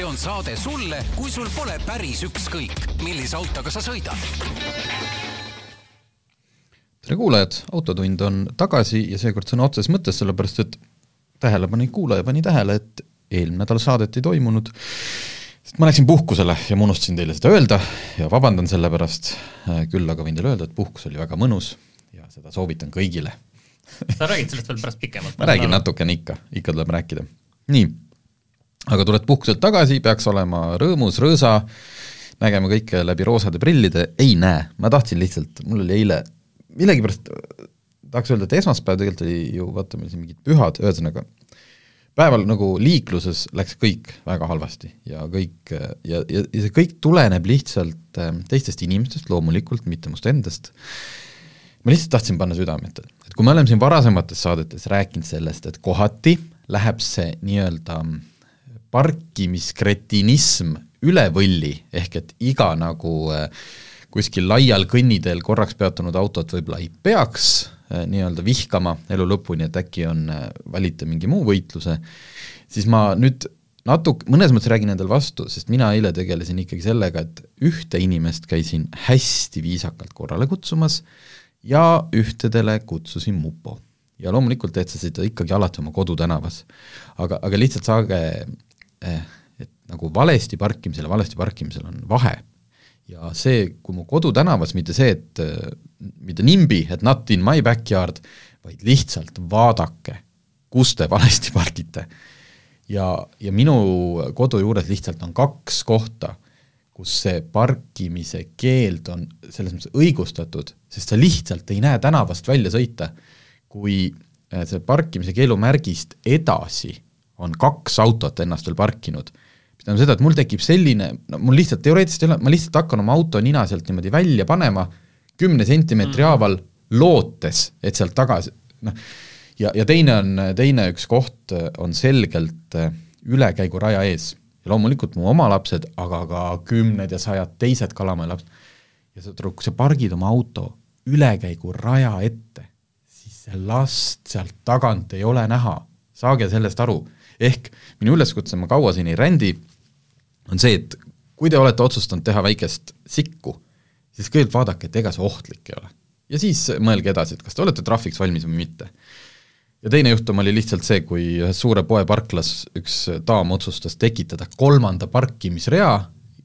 see on saade sulle, kui sul pole päris ükskõik, millise autoga sa sõidad. tere kuulajad, Autotund on tagasi ja seekord sõna otseses mõttes, sellepärast et tähelepanelik kuulaja pani tähele, et eelmine nädal saadet ei toimunud, sest ma läksin puhkusele ja ma unustasin teile seda öelda ja vabandan selle pärast, küll aga võin teile öelda, et puhkus oli väga mõnus ja seda soovitan kõigile. sa räägid sellest veel pärast pikemalt? ma räägin natukene ikka, ikka tuleb rääkida. nii, aga tuled puhkuselt tagasi, peaks olema rõõmus, rõõsa, nägema kõike läbi roosade prillide, ei näe, ma tahtsin lihtsalt, mul oli eile millegipärast tahaks öelda, et esmaspäev tegelikult oli ju vaata, meil siin mingid pühad, ühesõnaga päeval nagu liikluses läks kõik väga halvasti ja kõik ja, ja, ja see kõik tuleneb lihtsalt äh, teistest inimestest loomulikult, mitte must endast, ma lihtsalt tahtsin panna südamete, et kui me oleme siin varasemates saadetes rääkinud sellest, et kohati läheb see nii-öelda parkimiskreetinism üle võlli, ehk et iga nagu äh, kuskil laial kõnniteel korraks peatunud autot võib-olla ei peaks äh, nii-öelda vihkama elu lõpuni, et äkki on, äh, valite mingi muu võitluse, siis ma nüüd natuke, mõnes mõttes räägin endale vastu, sest mina eile tegelesin ikkagi sellega, et ühte inimest käisin hästi viisakalt korrale kutsumas ja ühtedele kutsusin mupo. ja loomulikult teed sa seda ikkagi alati oma kodutänavas. aga, aga lihtsalt saage et nagu valesti parkimisel ja valesti parkimisel on vahe ja see, kui mu kodutänavas, mitte see, et mitte nimbi, et not in my backyard, vaid lihtsalt vaadake, kus te valesti pargite. ja, ja minu kodu juures lihtsalt on kaks kohta, kus see parkimise keeld on selles mõttes õigustatud, sest sa lihtsalt ei näe tänavast välja sõita, kui äh, see parkimise keelumärgist edasi on kaks autot ennast veel parkinud mis tähendab seda, et mul tekib selline, no mul lihtsalt teoreetiliselt ei ole, ma lihtsalt hakkan oma auto nina sealt niimoodi välja panema kümne sentimeetri mm. haaval, lootes, et sealt tagasi, noh, ja, ja teine on, teine üks koht on selgelt äh, ülekäiguraja ees. ja loomulikult mu oma lapsed, aga ka kümned ja sajad teised Kalamaja lapsed, ja sa, kui sa pargid oma auto ülekäiguraja ette, siis see last sealt tagant ei ole näha, saage sellest aru ehk minu üleskutse, ma kaua siin ei rändi, on see, et kui te olete otsustanud teha väikest sikku, siis kõigepealt vaadake, et ega see ohtlik ei ole. ja siis mõelge edasi, et kas te olete trahviks valmis või mitte. ja teine juhtum oli lihtsalt see, kui ühes suure poe parklas üks daam otsustas tekitada kolmanda parkimisrea,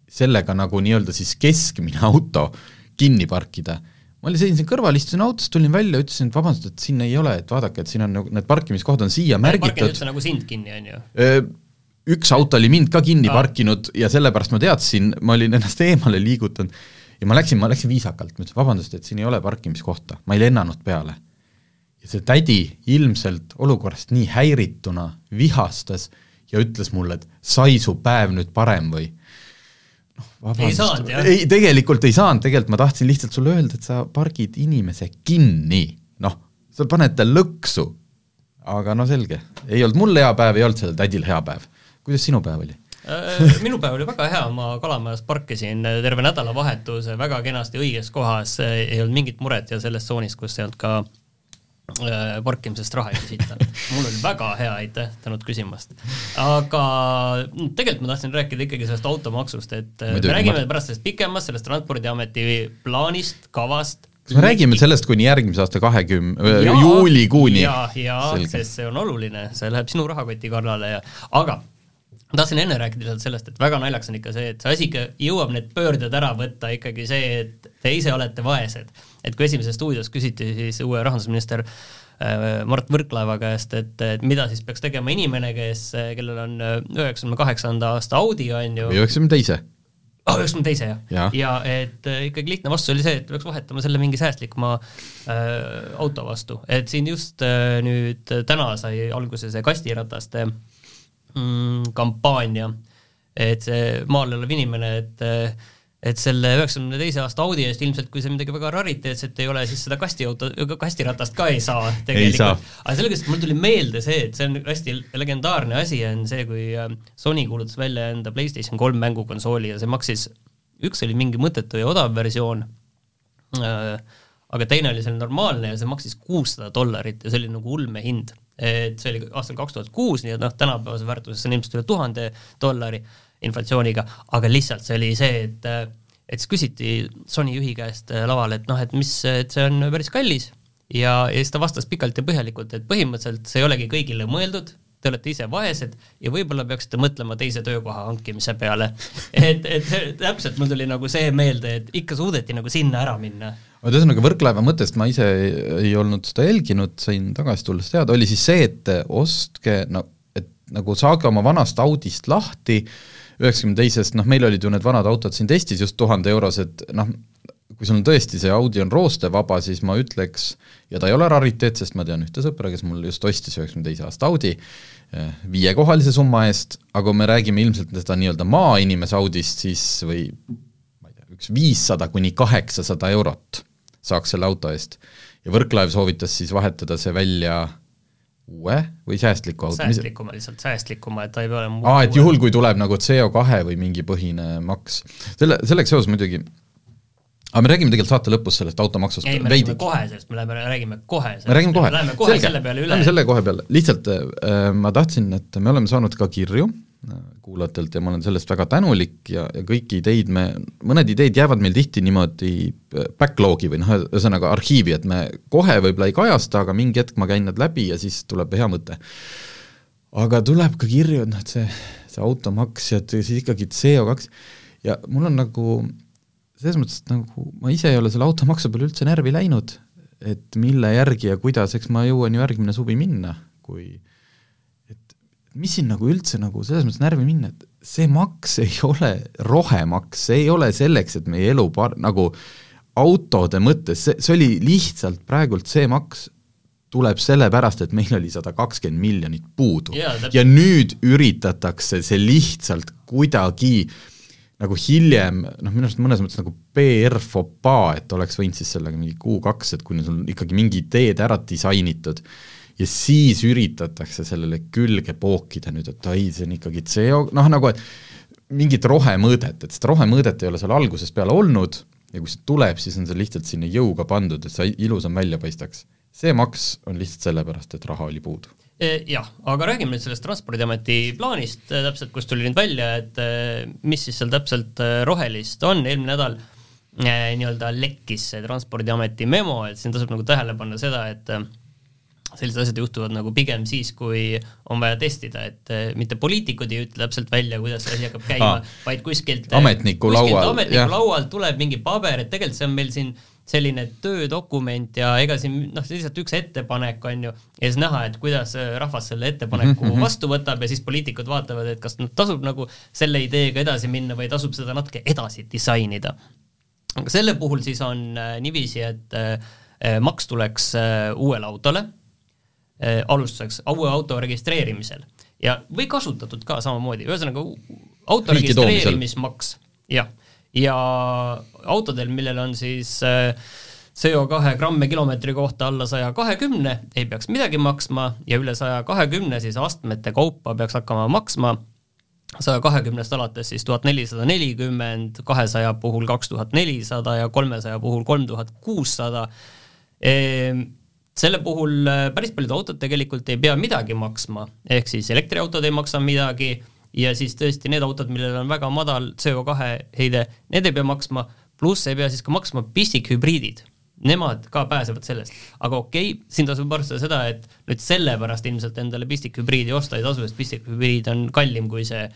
sellega nagu nii-öelda siis keskmine auto kinni parkida ma olin, seisin kõrval, istusin autost, tulin välja, ütlesin, et vabandust, et siin ei ole, et vaadake, et siin on nagu need parkimiskohad on siia märgitud. parkinud üldse nagu sind kinni, on ju? Üks auto oli mind ka kinni Aa. parkinud ja sellepärast ma teadsin, ma olin ennast eemale liigutanud ja ma läksin, ma läksin viisakalt, ma ütlesin vabandust, et siin ei ole parkimiskohta, ma ei lennanud peale. ja see tädi ilmselt olukorrast nii häirituna vihastas ja ütles mulle, et sai su päev nüüd parem või ei saanud, jah? ei, tegelikult ei saanud, tegelikult ma tahtsin lihtsalt sulle öelda, et sa pargid inimese kinni, noh, sa paned ta lõksu. aga no selge, ei olnud mul hea päev, ei olnud sellel tädil hea päev. kuidas sinu päev oli? Äh, minu päev oli väga hea, ma Kalamajas parkisin terve nädalavahetuse väga kenasti õiges kohas, ei olnud mingit muret ja selles tsoonis, kus ei olnud ka parkimisest raha ei küsita. mul oli väga hea, aitäh, tänud küsimast. aga tegelikult ma tahtsin rääkida ikkagi sellest automaksust, et äh, Muidugi, me räägime ma... pärast sellest pikemast, sellest Transpordiameti plaanist, kavast. kas me räägime sellest kuni järgmise aasta kahekümne, juulikuuni? ja, ja, sest see on oluline, see läheb sinu rahakoti kallale ja, aga ma tahtsin enne rääkida lihtsalt sellest, et väga naljakas on ikka see, et see asi ikka jõuab need pöörded ära võtta ikkagi see, et te ise olete vaesed. Et kui esimeses stuudios küsiti siis uue rahandusminister äh, Mart Võrklaeva käest, et, et mida siis peaks tegema inimene, kes, kellel on äh, üheksakümne kaheksanda aasta Audi, on ju. või üheksakümne teise ah, üheksakümne teise jah ja. ja et äh, ikkagi lihtne vastus oli see, et peaks vahetama selle mingi säästlikuma äh, auto vastu, et siin just äh, nüüd täna sai alguse see kastirataste äh, mm, kampaania, et see maal elav inimene, et et selle üheksakümne teise aasta Audi eest ilmselt, kui see midagi väga rariteetset ei ole, siis seda kastiauto, kastiratast ka ei saa tegelikult. aga sellepärast mul tuli meelde see, et see on hästi legendaarne asi, on see, kui äh, Sony kuulutas välja enda PlayStation kolm mängukonsooli ja see maksis, üks oli mingi mõttetu ja odav versioon äh,, aga teine oli selline normaalne ja see maksis kuussada dollarit ja see oli nagu ulmehind et see oli aastal kaks tuhat kuus, nii et noh, tänapäevase väärtuses on ilmselt üle tuhande dollari inflatsiooniga, aga lihtsalt see oli see, et et siis küsiti Sony juhi käest laval, et noh, et mis, et see on päris kallis ja, ja siis ta vastas pikalt ja põhjalikult, et põhimõtteliselt see ei olegi kõigile mõeldud, te olete ise vaesed ja võib-olla peaksite mõtlema teise töökoha hankimise peale. et, et täpselt mul tuli nagu see meelde, et ikka suudeti nagu sinna ära minna. aga ühesõnaga Võrklaeva mõttest ma ise ei, ei olnud seda jälginud, sain tagasi tulles teada, oli siis see, et ostke, no et nagu saage oma vanast Audist lahti, üheksakümne teisest, noh meil olid ju need vanad autod siin testis just tuhande eurosed, noh kui sul on tõesti see Audi on roostevaba, siis ma ütleks, ja ta ei ole rariteet, sest ma tean ühte sõpra, kes mul just ostis üheksakümne teise aasta Audi eh, viiekohalise summa eest, aga kui me räägime ilmselt seda nii-öelda maainimese Audist, siis või ma ei tea, üks viissada kuni kaheksasada eurot saaks selle auto eest. ja Võrklaev soovitas siis vahetada see välja uue või säästliku auto? säästlikuma, lihtsalt säästlikuma, et ta ei pea olema aa, et juhul, kui tuleb nagu CO2 või mingi põhine maks. selle, selleks seoses muidugi aga me räägime tegelikult saate lõpus sellest automaksust ei, me veidi. räägime kohe sellest, me läheme, räägime kohe sellest. me räägime kohe. Selge. selle peale üle. Lähme selle kohe peale, lihtsalt äh, ma tahtsin, et me oleme saanud ka kirju kuulajatelt ja ma olen sellest väga tänulik ja, ja kõiki ideid me, mõned ideed jäävad meil tihti niimoodi äh, backlog'i või noh, ühesõnaga arhiivi, et me kohe võib-olla ei kajasta, aga mingi hetk ma käin nad läbi ja siis tuleb hea mõte. aga tuleb ka kirju, et noh, et see, see automaks ja siis ikkagi CO2 ja mul on nagu selles mõttes, et nagu ma ise ei ole selle automaksu peale üldse närvi läinud, et mille järgi ja kuidas, eks ma jõuan ju järgmine suvi minna, kui et mis siin nagu üldse nagu selles mõttes närvi minna, et see maks ei ole rohemaks, see ei ole selleks, et meie elu par-, nagu autode mõttes, see, see oli lihtsalt praegult see maks, tuleb sellepärast, et meil oli sada kakskümmend miljonit puudu. ja nüüd üritatakse see lihtsalt kuidagi nagu hiljem, noh minu arust mõnes mõttes nagu PR-fopaa, et oleks võinud siis sellega mingi kuu-kaks, et kuni sul ikkagi mingi ideed ära disainitud, ja siis üritatakse sellele külge pookida nüüd, et ai, see on ikkagi CO, noh nagu et mingit rohemõõdet, et seda rohemõõdet ei ole seal algusest peale olnud ja kui see tuleb, siis on see lihtsalt sinna jõuga pandud, et see ilusam välja paistaks. see maks on lihtsalt sellepärast, et raha oli puudu Eh, jah, aga räägime nüüd sellest Transpordiameti plaanist eh, täpselt, kust tuli nüüd välja, et eh, mis siis seal täpselt rohelist on, eelmine nädal nii-öelda lekkis see Transpordiameti memo, et siin tasub nagu tähele panna seda, et sellised asjad juhtuvad nagu pigem siis, kui on vaja testida, et mitte poliitikud ei ütle täpselt välja, kuidas see asi hakkab käima ah,, vaid kuskilt ametniku laual, ametniku laualt tuleb mingi paber, et tegelikult see on meil siin selline töödokument ja ega siin noh, lihtsalt üks ettepanek on ju, ja siis näha, et kuidas äh, rahvas selle ettepaneku mm -hmm. vastu võtab ja siis poliitikud vaatavad, et kas tasub nagu selle ideega edasi minna või tasub seda natuke edasi disainida. aga selle puhul siis on niiviisi, et maks tuleks uuele autole alustuseks uue auto registreerimisel. Ja, või kasutatud ka samamoodi, ühesõnaga auto registreerimismaks, jah ja autodel, millel on siis äh, CO2 gramme kilomeetri kohta alla saja kahekümne, ei peaks midagi maksma. Ja üle saja kahekümne siis astmete kaupa peaks hakkama maksma. saja kahekümnest alates siis tuhat nelisada nelikümmend, kahesaja puhul kaks tuhat nelisada ja kolmesaja puhul kolm tuhat kuussada. Selle puhul äh, päris paljud autod tegelikult ei pea midagi maksma, ehk siis elektriautod ei maksa midagi ja siis tõesti need autod, millel on väga madal CO2 heide, need ei pea maksma, pluss ei pea siis ka maksma pistikhübriidid. Nemad ka pääsevad sellest, aga okei okay,, siin tasub arvestada seda, et nüüd sellepärast ilmselt endale pistikhübriidi osta ei tasu, sest pistikhübriid on kallim kui see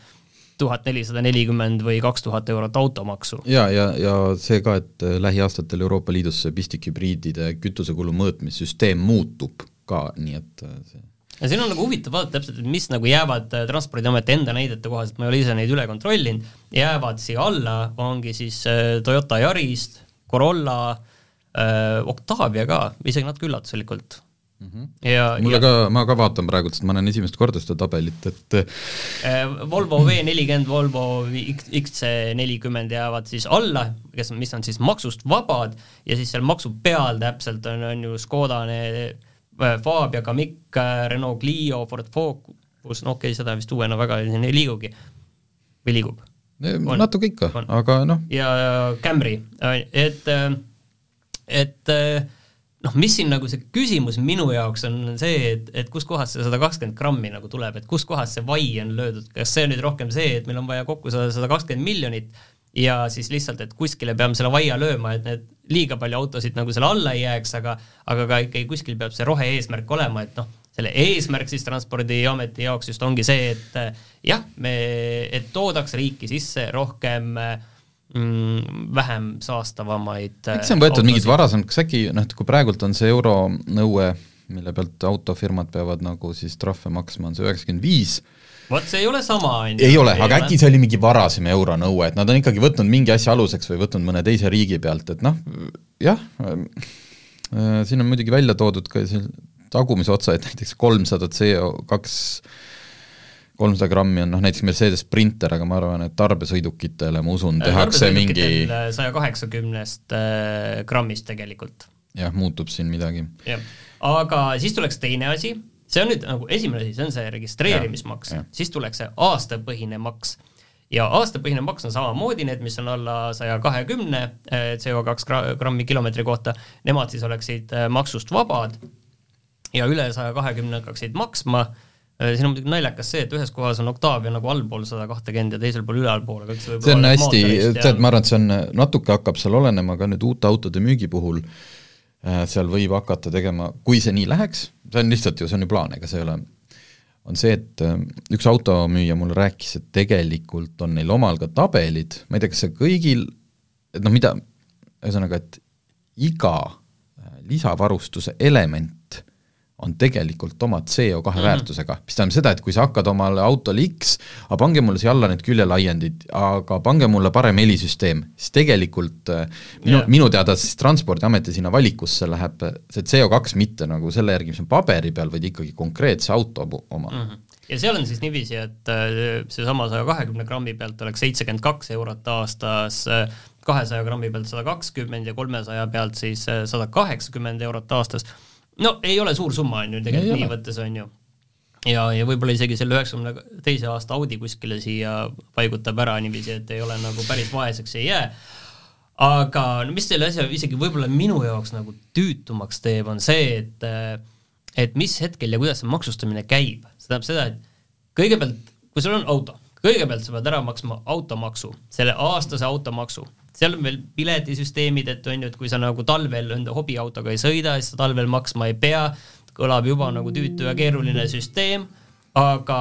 tuhat nelisada nelikümmend või kaks tuhat eurot automaksu. ja, ja, ja see ka, et lähiaastatel Euroopa Liidus see pistikhübriidide kütusekulu mõõtmissüsteem muutub ka, nii et see ja siin on nagu huvitav vaadata täpselt, et mis nagu jäävad äh, Transpordiameti enda näidete kohaselt, ma ei ole ise neid üle kontrollinud, jäävad siia alla, ongi siis äh, Toyota Yarist, Corolla äh,, Octavia ka, isegi natuke üllatuslikult. Ja mulle ja, ka, ma ka vaatan praegu, sest ma näen esimest korda seda tabelit, et äh, Volvo V nelikümmend, Volvo XC nelikümmend jäävad siis alla, kes, mis on siis maksust vabad ja siis seal maksu peal täpselt on, on ju Škoda need Äh, Fabia, Kamiq, äh, Renault Clio, Ford Focus, no okei okay,, seda vist uuena väga ei liigugi või liigub? natuke ikka, aga noh. ja Camry, et, et noh, mis siin nagu see küsimus minu jaoks on see, et, et kuskohast see sada kakskümmend grammi nagu tuleb, et kuskohast see vai on löödud, kas see on nüüd rohkem see, et meil on vaja kokku saada sada kakskümmend miljonit ja siis lihtsalt, et kuskile peame selle vaia lööma, et need liiga palju autosid nagu selle alla ei jääks, aga aga ka ikkagi kuskil peab see rohe-eesmärk olema, et noh, selle eesmärk siis Transpordiameti jaoks just ongi see, et jah, me, et toodaks riiki sisse rohkem mm, vähem saastavamaid eks see on võetud mingid varasemad, kas äkki noh, et kui praegult on see euronõue, mille pealt autofirmad peavad nagu siis trahve maksma, on see üheksakümmend viis, vot see ei ole sama, on ju. ei ole, aga ole. äkki see oli mingi varasem euronõue, et nad on ikkagi võtnud mingi asja aluseks või võtnud mõne teise riigi pealt, et noh, jah, äh, siin on muidugi välja toodud ka see tagumise otsa, et näiteks kolmsada CO kaks kolmsada grammi on noh, näiteks Mercedes Sprinter, aga ma arvan, et tarbesõidukitele, ma usun, äh, tehakse mingi saja kaheksakümnest äh, grammist tegelikult. jah, muutub siin midagi. jah, aga siis tuleks teine asi, see on nüüd nagu esimene asi, see on see registreerimismaks, siis tuleks see aastapõhine maks. Ja aastapõhine maks on samamoodi need, mis on alla saja kahekümne eh, CO2 grammi kilomeetri kohta, nemad siis oleksid eh, maksust vabad ja üle saja kahekümne hakkaksid maksma siin on muidugi naljakas see, et ühes kohas on Octavia nagu allpool sada kahtekümmend ja teisel pool ülalpool, aga eks see on hästi, tead, ma arvan, et see on, natuke hakkab seal olenema ka nüüd uute autode müügi puhul äh, Äh, seal võib hakata tegema, kui see nii läheks, see on lihtsalt ju, see on ju plaan, ega see ei ole, on see, et äh, üks automüüja mulle rääkis, et tegelikult on neil omal ka tabelid, ma ei tea, kas see kõigil, et noh, mida, ühesõnaga, et iga äh, lisavarustuse element on tegelikult oma CO2 mm -hmm. väärtusega, mis tähendab seda, et kui sa hakkad omale autole X, aga pange mulle siia alla need küljelaiendid, aga pange mulle parem helisüsteem, siis tegelikult äh, minu yeah., minu teada siis Transpordiameti sinna valikusse läheb see CO2 mitte nagu selle järgi, mis on paberi peal, vaid ikkagi konkreetse auto oma mm. -hmm ja seal on siis niiviisi, et äh, seesama saja kahekümne grammi pealt oleks seitsekümmend kaks eurot aastas, äh, kahesaja grammi pealt sada kakskümmend ja kolmesaja pealt siis sada kaheksakümmend eurot aastas no ei ole suur summa, on ju, tegelikult nii võttes, on ju. ja, ja võib-olla isegi selle üheksakümne teise aasta Audi kuskile siia paigutab ära niiviisi, et ei ole nagu päris vaeseks ei jää. aga no mis selle asja isegi võib-olla minu jaoks nagu tüütumaks teeb, on see, et et mis hetkel ja kuidas see maksustamine käib. see tähendab seda, et kõigepealt, kui sul on auto, kõigepealt sa pead ära maksma automaksu, selle aastase automaksu seal on veel piletisüsteemid, et on ju, et kui sa nagu talvel enda hobiautoga ei sõida, siis sa talvel maksma ei pea, kõlab juba nagu tüütu ja keeruline süsteem, aga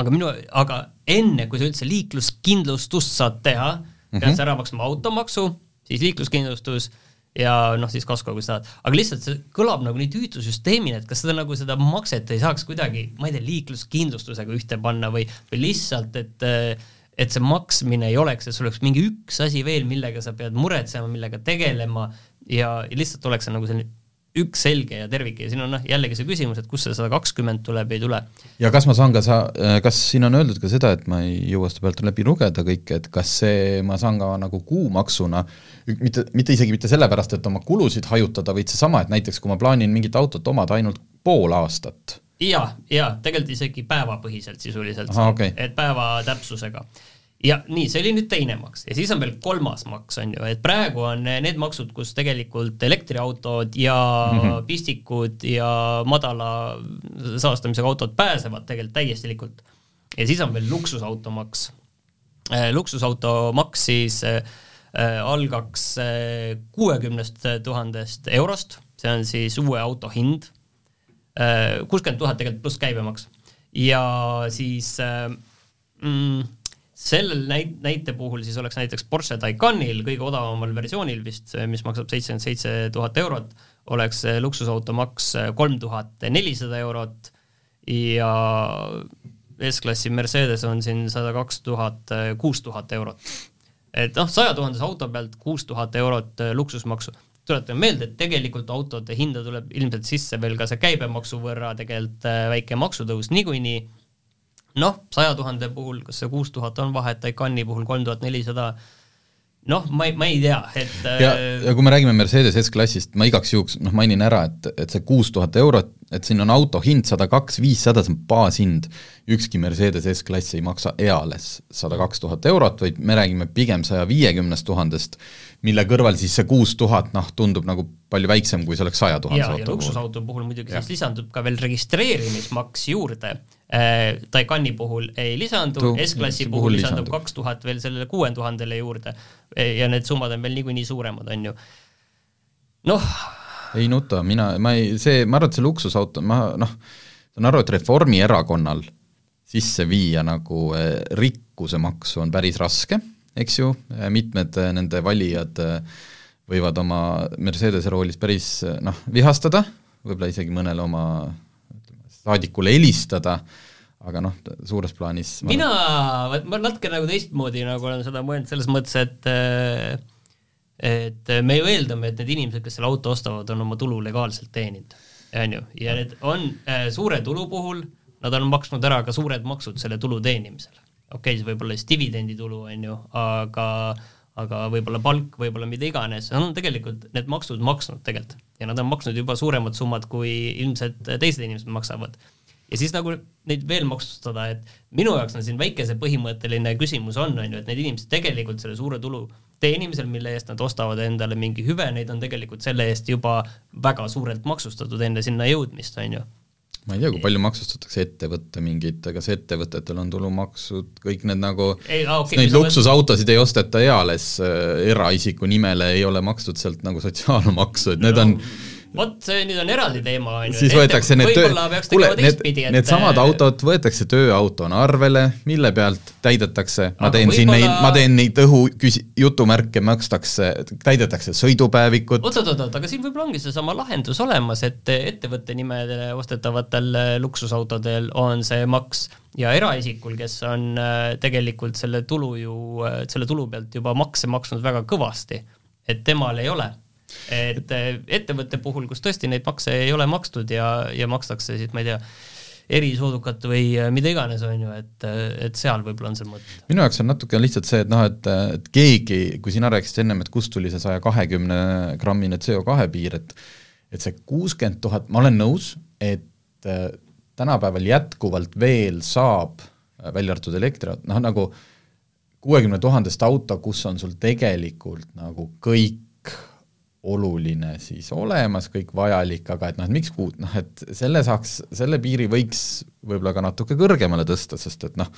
aga minu, aga enne, kui sa üldse liikluskindlustust saad teha, pead sa mhm. ära maksma automaksu, siis liikluskindlustus ja noh, siis kasko, kui sa tahad, aga lihtsalt see kõlab nagu nii tüütu süsteemina, et kas seda nagu seda makset ei saaks kuidagi, ma ei tea, liikluskindlustusega ühte panna või, või lihtsalt, et äh, et see maksmine ei oleks, et sul oleks mingi üks asi veel, millega sa pead muretsema, millega tegelema ja, ja lihtsalt oleks see nagu selline üks selge ja tervik ja siin on noh, jällegi see küsimus, et kust see sada kakskümmend tuleb, ei tule. ja kas ma saan ka sa, kas siin on öeldud ka seda, et ma ei jõua seda pealt läbi lugeda kõike, et kas see, ma saan ka nagu kuumaksuna, mitte, mitte isegi mitte sellepärast, et oma kulusid hajutada, vaid seesama, et näiteks kui ma plaanin mingit autot omada ainult pool aastat, ja, ja tegelikult isegi päevapõhiselt sisuliselt, okay. et päeva täpsusega ja nii, see oli nüüd teine maks ja siis on veel kolmas maks, on ju, et praegu on need maksud, kus tegelikult elektriautod ja mm -hmm. pistikud ja madala saastamisega autod pääsevad tegelikult täielikult. ja siis on veel luksusautomaks eh,. luksusautomaks siis eh, algaks kuuekümnest eh, tuhandest eurost, see on siis uue auto hind, kuuskümmend tuhat tegelikult pluss käibemaks ja siis eh, mm, sellel näit-, näite puhul siis oleks näiteks Porsche Taycanil kõige odavamal versioonil vist, mis maksab seitsekümmend seitse tuhat eurot, oleks luksusauto maks kolm tuhat nelisada eurot ja S-klassi Mercedes on siin sada kaks tuhat, kuus tuhat eurot. et noh, saja tuhandese auto pealt kuus tuhat eurot luksusmaksu. Tuletame meelde, et tegelikult autode hinda tuleb ilmselt sisse veel ka see käibemaksu võrra tegelikult väike maksutõus niikuinii. Noh, saja tuhande puhul, kas see kuus tuhat on vahet, Taycani puhul kolm tuhat nelisada, noh, ma ei, ma ei tea, et ja, äh, ja kui me räägime Mercedes S-klassist, ma igaks juhuks noh, mainin ära, et, et see kuus tuhat eurot, et siin on auto hind sada kaks viissada, see on baashind, ükski Mercedes S-klass ei maksa eales sada kaks tuhat eurot, vaid me räägime pigem saja viiekümnest tuhandest, mille kõrval siis see kuus tuhat noh, tundub nagu palju väiksem, kui see oleks saja tuhandese auto puhul. luksusauto puhul muidugi ja. siis lisandub ka veel registreerimismaks juurde äh,, Taycani puhul ei lisandu, S-klassi puhul, lisandub kaks tuhat veel sellele kuue tuhandele juurde ja need summad on veel niikuinii suuremad, on ju. noh. ei nuta, mina, ma ei, see, ma arvan, et see luksusauto, ma noh, saan aru, et Reformierakonnal sisse viia nagu eh, rikkusemaksu on päris raske, eks ju, mitmed eh, nende valijad eh, võivad oma Mercedese roolis päris noh, vihastada, võib-olla isegi mõnele oma saadikule helistada, aga noh, suures plaanis mina, ma natuke nagu teistmoodi nagu olen seda mõelnud selles mõttes, et et me ju eeldame, et need inimesed, kes selle auto ostavad, on oma tulu legaalselt teeninud, on ju, ja need on äh, suure tulu puhul, nad on maksnud ära ka suured maksud selle tulu teenimisel. Okei okay,, see võib olla siis dividenditulu, on ju, aga aga võib-olla palk, võib-olla mida iganes, nad on tegelikult need maksud maksnud tegelikult. Ja nad on maksnud juba suuremad summad, kui ilmselt teised inimesed maksavad. Ja siis nagu neid veel maksustada, et minu jaoks on siin väike see põhimõtteline küsimus on, on ju, et need inimesed tegelikult selle suure tulu teenimisel, mille eest nad ostavad endale mingi hüve, neid on tegelikult selle eest juba väga suurelt maksustatud enne sinna jõudmist, on ju ma ei tea, kui palju maksustatakse ettevõtte mingit, kas ettevõtetel on tulumaksud, kõik need nagu, okay, neid luksusautosid ei osteta eales äh, eraisiku nimele, ei ole makstud sealt nagu sotsiaalmaksu, et need no, on vot see nüüd on eraldi teema, on ju. siis võetakse need töö, kuule, need, et... needsamad autod võetakse tööautona arvele, mille pealt täidetakse, ma teen siin neid, ma teen neid õhu küsi-, jutumärke, makstakse, täidetakse sõidupäevikud. oot-oot-oot, aga siin võib-olla ongi seesama lahendus olemas, et ettevõtte nimedele ostetavatel luksusautodel on see maks ja eraisikul, kes on äh, tegelikult selle tulu ju, äh, selle tulu pealt juba makse maksnud väga kõvasti, et temal ei ole et eh, ettevõtte puhul, kus tõesti neid makse ei ole makstud ja, ja makstakse siis, ma ei tea, erisoodukat või eh, mida iganes, on ju, et, eh, et seal võib-olla on see mõte. minu jaoks on natuke lihtsalt see, et noh, et, et keegi, kui sina rääkisid ennem, et kust tuli see saja kahekümne grammine CO2 piir, et et see kuuskümmend tuhat, ma olen nõus, et tänapäeval jätkuvalt veel saab, välja arvatud elektriautod, noh nagu kuuekümne tuhandest auto, kus on sul tegelikult nagu kõik oluline siis olemas, kõik vajalik, aga et noh, et miks kuut, noh et selle saaks, selle piiri võiks võib-olla ka natuke kõrgemale tõsta, sest et noh,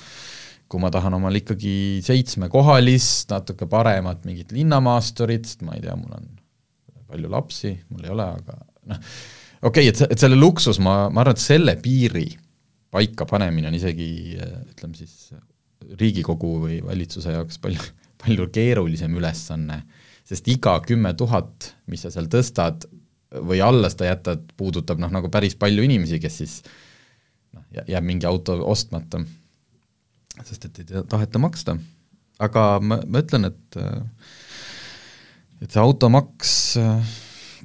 kui ma tahan omal ikkagi seitsmekohalist, natuke paremat mingit linnamaasturit, sest ma ei tea, mul on palju lapsi, mul ei ole, aga noh, okei okay,, et, et selle luksus, ma, ma arvan, et selle piiri paika panemine on isegi ütleme siis Riigikogu või valitsuse jaoks palju, palju keerulisem ülesanne sest iga kümme tuhat, mis sa seal tõstad või alla seda jätad, puudutab noh, nagu päris palju inimesi, kes siis noh, jääb mingi auto ostmata, sest et ei taheta maksta. aga ma, ma ütlen, et et see automaks,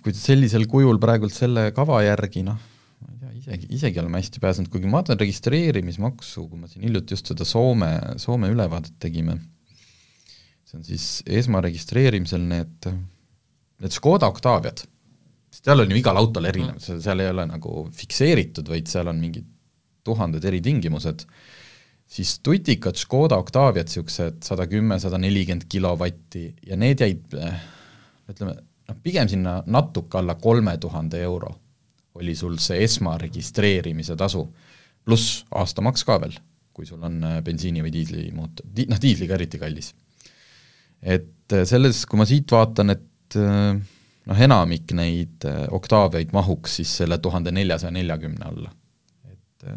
kui sellisel kujul praegult selle kava järgi noh, ma ei tea, isegi, isegi oleme hästi pääsenud, kuigi ma vaatan registreerimismaksu, kui me siin hiljuti just seda Soome, Soome ülevaadet tegime see on siis esmaregistreerimisel need, need Škoda Octaviad, seal on ju igal autol erinev mm., seal ei ole nagu fikseeritud, vaid seal on mingid tuhanded eritingimused, siis tutikad Škoda Octaviad, niisugused sada kümme, sada nelikümmend kilovatti ja need jäid ütleme, noh pigem sinna natuke alla kolme tuhande euro oli sul see esmaregistreerimise tasu, pluss aastamaks ka veel, kui sul on äh, bensiini või diislimootor, di-, noh diisliga eriti kallis et äh, selles, kui ma siit vaatan, et äh, noh, enamik neid äh, oktaaviaid mahuks siis selle tuhande neljasaja neljakümne alla. et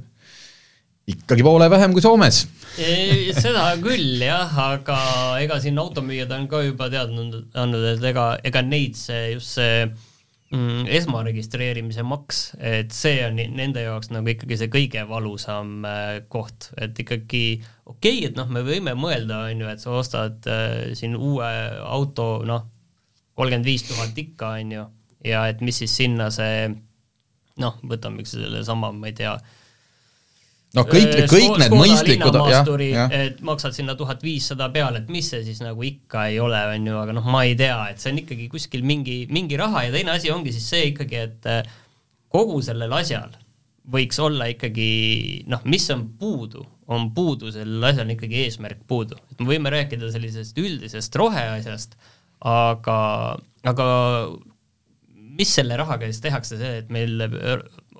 ikkagi poole vähem kui Soomes seda küll jah, aga ega siin automüüjad on ka juba teadnud, andnud, et ega, ega neid see, just see mm, esmaregistreerimise maks, et see on nende jaoks nagu ikkagi see kõige valusam äh, koht, et ikkagi okei okay,, et noh, me võime mõelda, on ju, et sa ostad äh, siin uue auto, noh, kolmkümmend viis tuhat ikka, on ju, ja et mis siis sinna see noh, võtame sellesama, ma ei tea, noh, kõik, kõik need mõistlikud jah, jah. et maksad sinna tuhat viissada peale, et mis see siis nagu ikka ei ole, on ju, aga noh, ma ei tea, et see on ikkagi kuskil mingi, mingi raha ja teine asi ongi siis see ikkagi, et äh, kogu sellel asjal võiks olla ikkagi noh, mis on puudu, on puudu, sellel asjal on ikkagi eesmärk puudu. et me võime rääkida sellisest üldisest roheasjast, aga, aga mis selle rahaga siis tehakse, see, et meil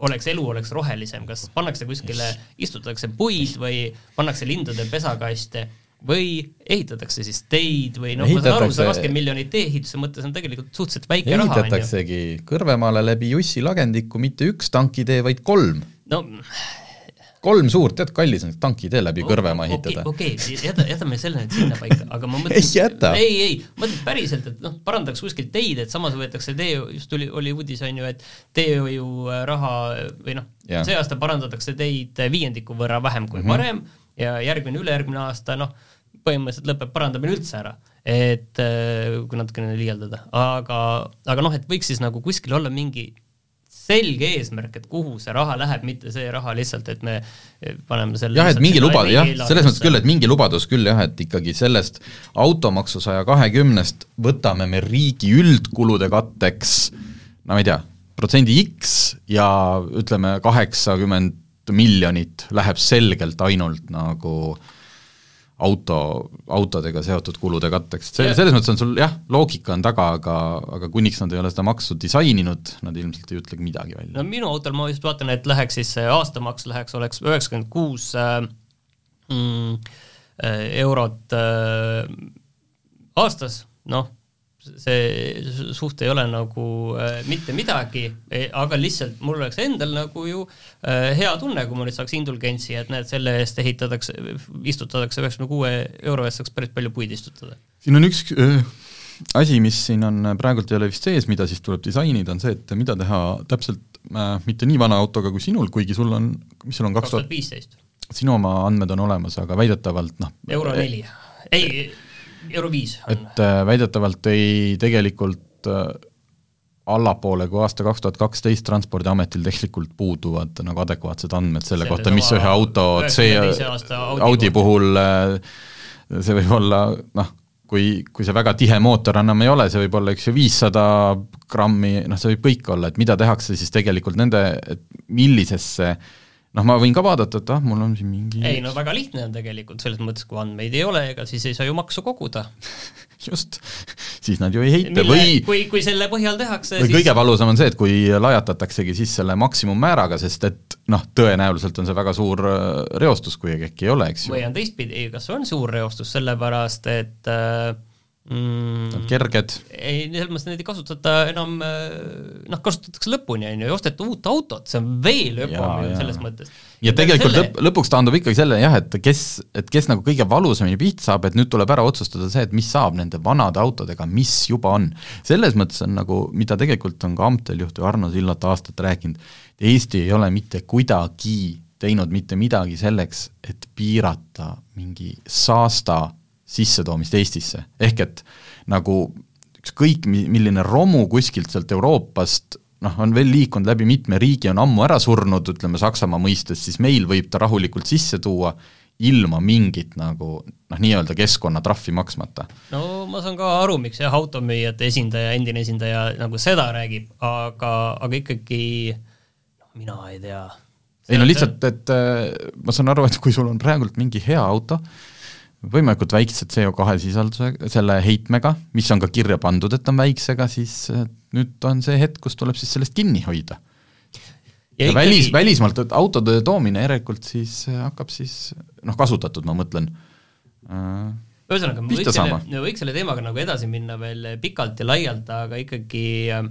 oleks, elu oleks rohelisem, kas pannakse kuskile, istutatakse puid või pannakse lindude pesakaste või ehitatakse siis teid või noh, ma saan aru, see kakskümmend miljonit tee-ehituse mõttes on tegelikult suhteliselt väike raha. ehitataksegi Kõrvemaale läbi Jussi lagendiku mitte üks tankitee, vaid kolm. no kolm suurt, tead, kallis on tankitee läbi Kõrvemaa ehitada. okei jäta, jätame selle nüüd sinnapaika, aga ma mõtlen ei ei, ei, mõtlen päriselt, et noh, parandaks kuskilt teid, et samas võetakse tee, just tuli, oli uudis, on ju, et teehoiuraha või noh, see aasta parandatakse teid viiendiku võrra vähem kui mm -hmm. varem ja järgmine, ülejärgmine aasta, noh, põhimõtteliselt lõpeb parandamine üldse ära, et kui natukene liialdada, aga, aga noh, et võiks siis nagu kuskil olla mingi selge eesmärk, et kuhu see raha läheb, mitte see raha lihtsalt, et me paneme selle jah, et mingi lubadus, jah, selles mõttes küll, et mingi lubadus küll jah, et ikkagi sellest automaksu saja kahekümnest võtame me riigi üldkulude katteks no ma ei tea, protsendi X ja ütleme, kaheksakümmend miljonit läheb selgelt ainult nagu äh, auto, autodega seotud kulude katteks, see, selles mõttes on sul jah, loogika on taga, aga, aga kuniks nad ei ole seda maksu disaininud, nad ilmselt ei ütlegi midagi välja. no minu autol ma just vaatan, et läheks siis see aastamaks läheks, oleks üheksakümmend kuus äh, mm, äh, eurot äh, aastas, noh see suht ei ole nagu äh, mitte midagi, e, aga lihtsalt mul oleks endal nagu ju äh, hea tunne, kui ma nüüd saaks indulgentsi, et näed, selle eest ehitatakse, istutatakse üheksakümne kuue euro eest saaks päris palju puid istutada. siin on üks äh, asi, mis siin on, praegult ei ole vist sees, mida siis tuleb disainida, on see, et mida teha täpselt äh, mitte nii vana autoga kui sinul, kuigi sul on, mis sul on kaks tuhat viisteist? sinu oma andmed on olemas, aga väidetavalt noh euro neli, ei euro viis on. et äh, väidetavalt ei tegelikult äh, allapoole kui aasta kaks tuhat kaksteist Transpordiametil tegelikult puuduvad nagu adekvaatsed andmed selle, selle kohta, mis ühe auto C Audi puhul äh, see võib olla noh, kui, kui see väga tihe mootor enam ei ole, see võib olla, eks ju, viissada grammi, noh, see võib kõik olla, et mida tehakse siis tegelikult nende, et millisesse äh, noh, ma võin ka vaadata, et ah, mul on siin mingi ei no väga lihtne on tegelikult, selles mõttes, kui andmeid ei ole, ega siis ei saa ju maksu koguda just, siis nad ju ei heita Mille, või kui, kui selle põhjal tehakse või siis... kõige valusam on see, et kui lajatataksegi siis selle maksimummääraga, sest et noh, tõenäoliselt on see väga suur äh, reostus, kui äkki ei ole, eks ju. või on teistpidi, kas on suur reostus, sellepärast et äh, mm,. Kerged. ei, selles mõttes neid ei kasutata enam, äh, noh, kasutatakse lõpuni, on ju, ei osteta uut autot, see on veel öpam ju selles mõttes. ja tegelikult selle... lõpp, lõpuks taandub ikkagi selle jah, et kes, et kes nagu kõige valusamini pihta saab, et nüüd tuleb ära otsustada see, et mis saab nende vanade autodega, mis juba on. selles mõttes on nagu, mida tegelikult on ka Amtel juht Arno Sillat aastat rääkinud, Eesti ei ole mitte kuidagi teinud mitte midagi selleks, et piirata mingi saasta sissetoomist Eestisse, ehk et nagu ükskõik mi-, milline romu kuskilt sealt Euroopast noh, on veel liikunud läbi mitme riigi, on ammu ära surnud, ütleme Saksamaa mõistes, siis meil võib ta rahulikult sisse tuua ilma mingit nagu noh, nii-öelda keskkonnatrahvi maksmata. no ma saan ka aru, miks jah, automüüjate esindaja, endine esindaja nagu seda räägib, aga, aga ikkagi noh, mina ei tea. ei no lihtsalt, et äh, ma saan aru, et kui sul on praegult mingi hea auto, võimalikult väikse CO2 sisalduse, selle heitmega, mis on ka kirja pandud, et on väiksega, siis äh, nüüd on see hetk, kus tuleb siis sellest kinni hoida. ja, ja välis, välismaalt autode toomine järelikult siis äh, hakkab siis noh, kasutatud ma mõtlen äh,, ühesõnaga, me võiks selle, võiks selle teemaga nagu edasi minna veel pikalt ja laialt, aga ikkagi äh,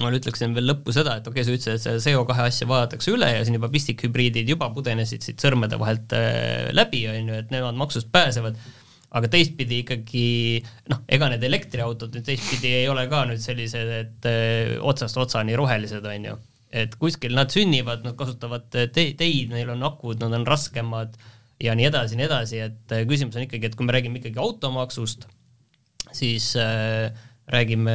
ma ütleksin veel lõppu seda, et okei okay,, sa ütlesid, et see CO2 asja vaadatakse üle ja siin juba pistikhübriidid juba pudenesid siit sõrmede vahelt äh, läbi, on ju, et nemad maksust pääsevad, aga teistpidi ikkagi noh, ega need elektriautod nüüd teistpidi ei ole ka nüüd sellised, et öö, äh, otsast otsani rohelised, on ju. et kuskil nad sünnivad, nad kasutavad te teid, neil on akud, nad on raskemad ja nii edasi, nii edasi, et äh, küsimus on ikkagi, et kui me räägime ikkagi automaksust, siis äh, räägime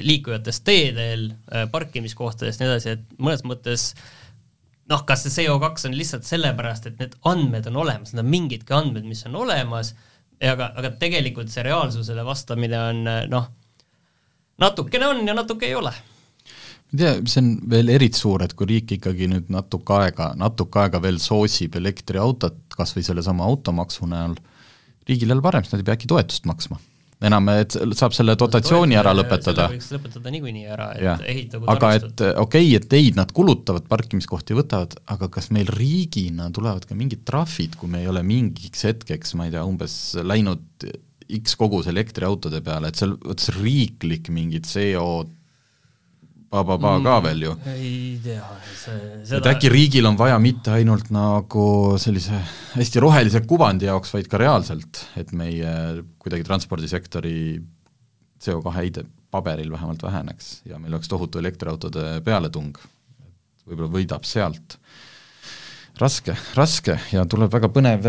liikujatest teedel, äh, parkimiskohtadest, nii edasi, et mõnes mõttes noh, kas see CO2 on lihtsalt sellepärast, et need andmed on olemas, need on mingidki andmed, mis on olemas, aga, aga tegelikult see reaalsusele vastamine on noh, natukene on ja natuke ei ole. Ma ei tea, see on veel eriti suur, et kui riik ikkagi nüüd natuke aega, natuke aega veel soosib elektriautot, kas või sellesama automaksu näol, riigil jälle parem, siis nad ei pea äkki toetust maksma enam, et saab selle dotatsiooni ära lõpetada. võiks lõpetada niikuinii ära, et ehitagu aga et okei okay,, et ei, nad kulutavad, parkimiskohti võtavad, aga kas meil riigina tulevad ka mingid trahvid, kui me ei ole mingiks hetkeks, ma ei tea, umbes läinud X kogus elektriautode peale, et seal, vot see riiklik mingid CO ka mm, veel ju. ei tea, see seda... et äkki riigil on vaja mitte ainult nagu sellise hästi rohelise kuvandi jaoks, vaid ka reaalselt, et meie kuidagi transpordisektori CO2 heide paberil vähemalt väheneks ja meil oleks tohutu elektriautode pealetung. võib-olla võidab sealt. raske, raske ja tuleb väga põnev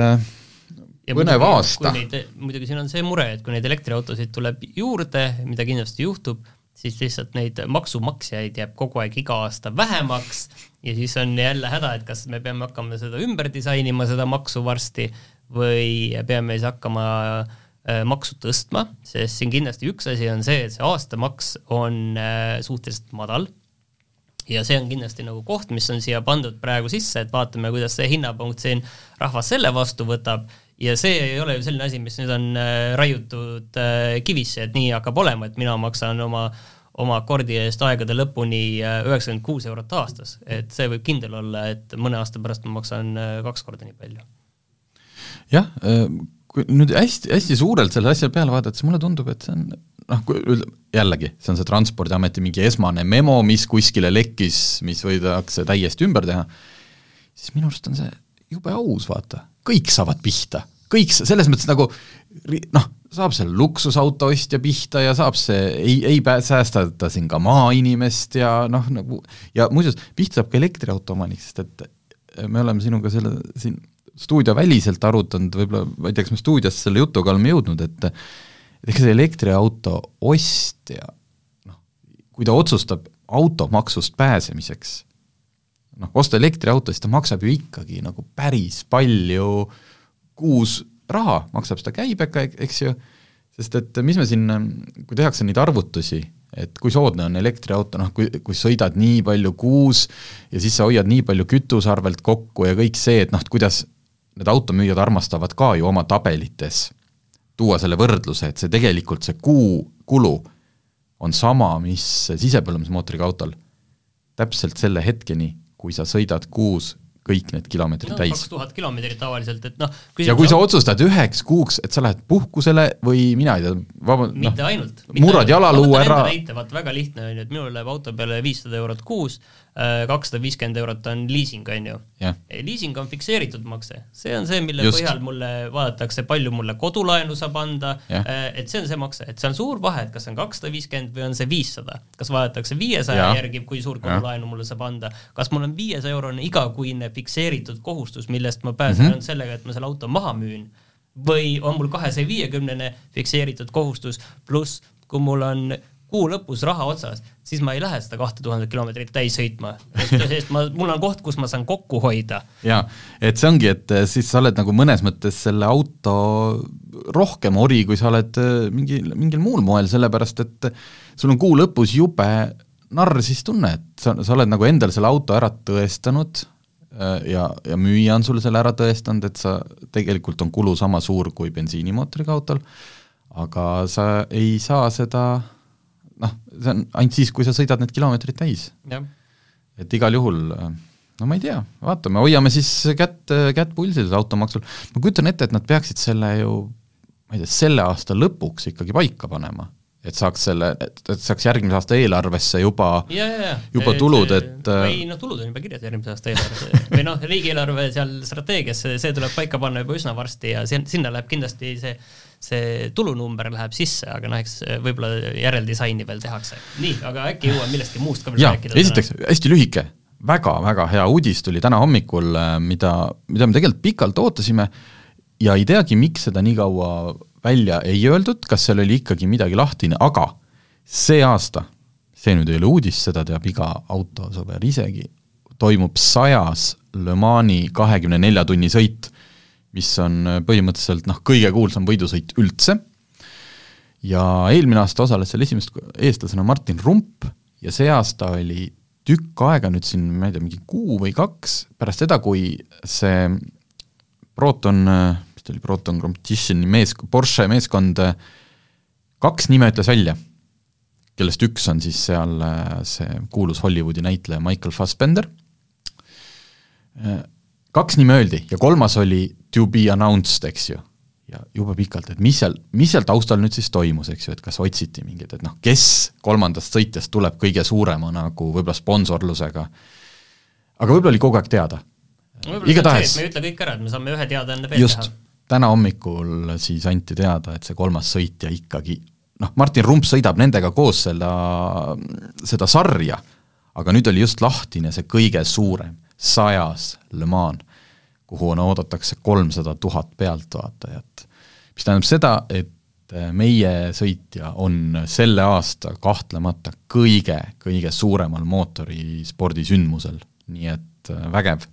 ja põnev muidugi, aasta. muidugi siin on see mure, et kui neid elektriautosid tuleb juurde, mida kindlasti juhtub, siis lihtsalt neid maksumaksjaid jääb kogu aeg iga aasta vähemaks ja siis on jälle häda, et kas me peame hakkama seda ümber disainima, seda maksu varsti, või peame siis hakkama äh, maksu tõstma, sest siin kindlasti üks asi on see, et see aastamaks on äh, suhteliselt madal. Ja see on kindlasti nagu koht, mis on siia pandud praegu sisse, et vaatame, kuidas see hinnapunkt siin rahvas selle vastu võtab ja see ei ole ju selline asi, mis nüüd on äh, raiutud äh, kivisse, et nii hakkab olema, et mina maksan oma oma akordi eest aegade lõpuni äh, üheksakümmend kuus eurot aastas, et see võib kindel olla, et mõne aasta pärast ma maksan kaks korda nii palju. jah, kui nüüd hästi, hästi suurelt selle asja peale vaadata, siis mulle tundub, et see on noh, jällegi, see on see Transpordiameti mingi esmane memo, mis kuskile lekkis, mis võidakse täiesti ümber teha, siis minu arust on see jube aus, vaata, kõik saavad pihta. Kõik selles mõttes nagu noh, saab seal luksusauto ostja pihta ja saab see, ei, ei pää-, säästa ta siin ka maainimest ja noh, nagu ja muuseas, pihta saab ka elektriauto omanik, sest et me oleme sinuga selle siin stuudioväliselt arutanud, võib-olla, ma ei tea, kas me stuudios selle jutuga oleme jõudnud, et ega see elektriauto ostja noh, kui ta otsustab automaksust pääsemiseks, noh, osta elektriauto, siis ta maksab ju ikkagi nagu päris palju kuus raha, maksab seda käibega, eks ju, sest et mis me siin, kui tehakse neid arvutusi, et kui soodne on elektriauto, noh kui, kui sõidad nii palju kuus ja siis sa hoiad nii palju kütusearvelt kokku ja kõik see, et noh, kuidas need automüüjad armastavad ka ju oma tabelites tuua selle võrdluse, et see tegelikult, see kuukulu on sama, mis sisepõlemismootoriga autol. täpselt selle hetkeni, kui sa sõidad kuus kõik need kilomeetrid no, täis. kaks tuhat kilomeetrit tavaliselt, et noh ja kui sa otsustad üheks kuuks, et sa lähed puhkusele või mina ei tea, vaba-, noh, mitte ainult. murrad jalaluu ära. vaata väga lihtne on ju, et minul läheb auto peale viissada eurot kuus, kakssada viiskümmend eurot on liising, on ju. liising on fikseeritud makse, see on see, mille Just. põhjal mulle vaadatakse, palju mulle kodulaenu saab anda, äh, et see on see makse, et see on suur vahe, et kas see on kakssada viiskümmend või on see viissada. kas vaadatakse viiesaja järgi, kui suur kodulaenu mulle saab anda, kas mul on viiesaja eurone igakuine fikseeritud kohustus, millest ma pääsen mm -hmm. ainult sellega, et ma selle auto maha müün? Või on mul kahesaja viiekümnene fikseeritud kohustus, pluss kui mul on kuu lõpus raha otsas, siis ma ei lähe seda kahte tuhandet kilomeetrit täis sõitma, sest ma, mul on koht, kus ma saan kokku hoida. jaa, et see ongi, et eh, siis sa oled nagu mõnes mõttes selle auto rohkem ori, kui sa oled eh, mingi, mingil muul moel, sellepärast et sul on kuu lõpus jube narr siis tunne, et sa, sa oled nagu endal selle auto ära tõestanud Äh, ja, ja müüja on sulle selle ära tõestanud, et sa, tegelikult on kulu sama suur kui bensiinimootoriga autol, aga sa ei saa seda noh, see on ainult siis, kui sa sõidad need kilomeetrid täis. et igal juhul no ma ei tea, vaatame, hoiame siis kätt, kätt pulsil automaksul, ma kujutan ette, et nad peaksid selle ju ma ei tea, selle aasta lõpuks ikkagi paika panema. Et saaks selle, et, saaks järgmise aasta eelarvesse juba, juba tulud, et ei noh, tulud on juba kirjas järgmise aasta eelarves. Või noh, riigieelarve seal strateegiasse, see tuleb paika panna juba üsna varsti ja sinna läheb kindlasti see see tulunumber läheb sisse, aga noh, eks võib-olla järeldisaini veel tehakse. nii, aga äkki jõuame millestki muust ka veel rääkida? esiteks, hästi lühike väga,, väga-väga hea uudis tuli täna hommikul, mida, mida me tegelikult pikalt ootasime ja ei teagi, miks seda nii kaua välja ei öeldud, kas seal oli ikkagi midagi lahtine, aga see aasta, see nüüd ei ole uudis, seda teab iga autosõber isegi, toimub sajas Le Mani kahekümne nelja tunni sõit, mis on põhimõtteliselt noh, kõige kuulsam võidusõit üldse, ja eelmine aasta osales seal esimest eestlasena Martin Rump ja see aasta oli tükk aega nüüd siin, ma ei tea, mingi kuu või kaks pärast seda, kui see Proton, mis ta oli, Proton Competitioni mees, Porsche meeskond kaks nime ütles välja, kellest üks on siis seal see kuulus Hollywoodi näitleja Michael Fassbender, kaks nime öeldi ja kolmas oli to be announced, eks ju ja jube pikalt, et mis seal, mis seal taustal nüüd siis toimus, eks ju, et kas otsiti mingeid, et noh, kes kolmandast sõitjast tuleb kõige suurema nagu võib-olla sponsorlusega, aga võib-olla oli kogu aeg teada. igatahes me ei ütle kõik ära, et me saame ühe teadaande veel teha. täna hommikul siis anti teada, et see kolmas sõitja ikkagi noh, Martin Rump sõidab nendega koos seda, seda sarja, aga nüüd oli just lahtine see kõige suurem, sajas Le Mans kuhu on, oodatakse kolmsada tuhat pealtvaatajat. mis tähendab seda, et äh, meie sõitja on selle aasta kahtlemata kõige, kõige suuremal mootorispordisündmusel, nii et äh, vägev.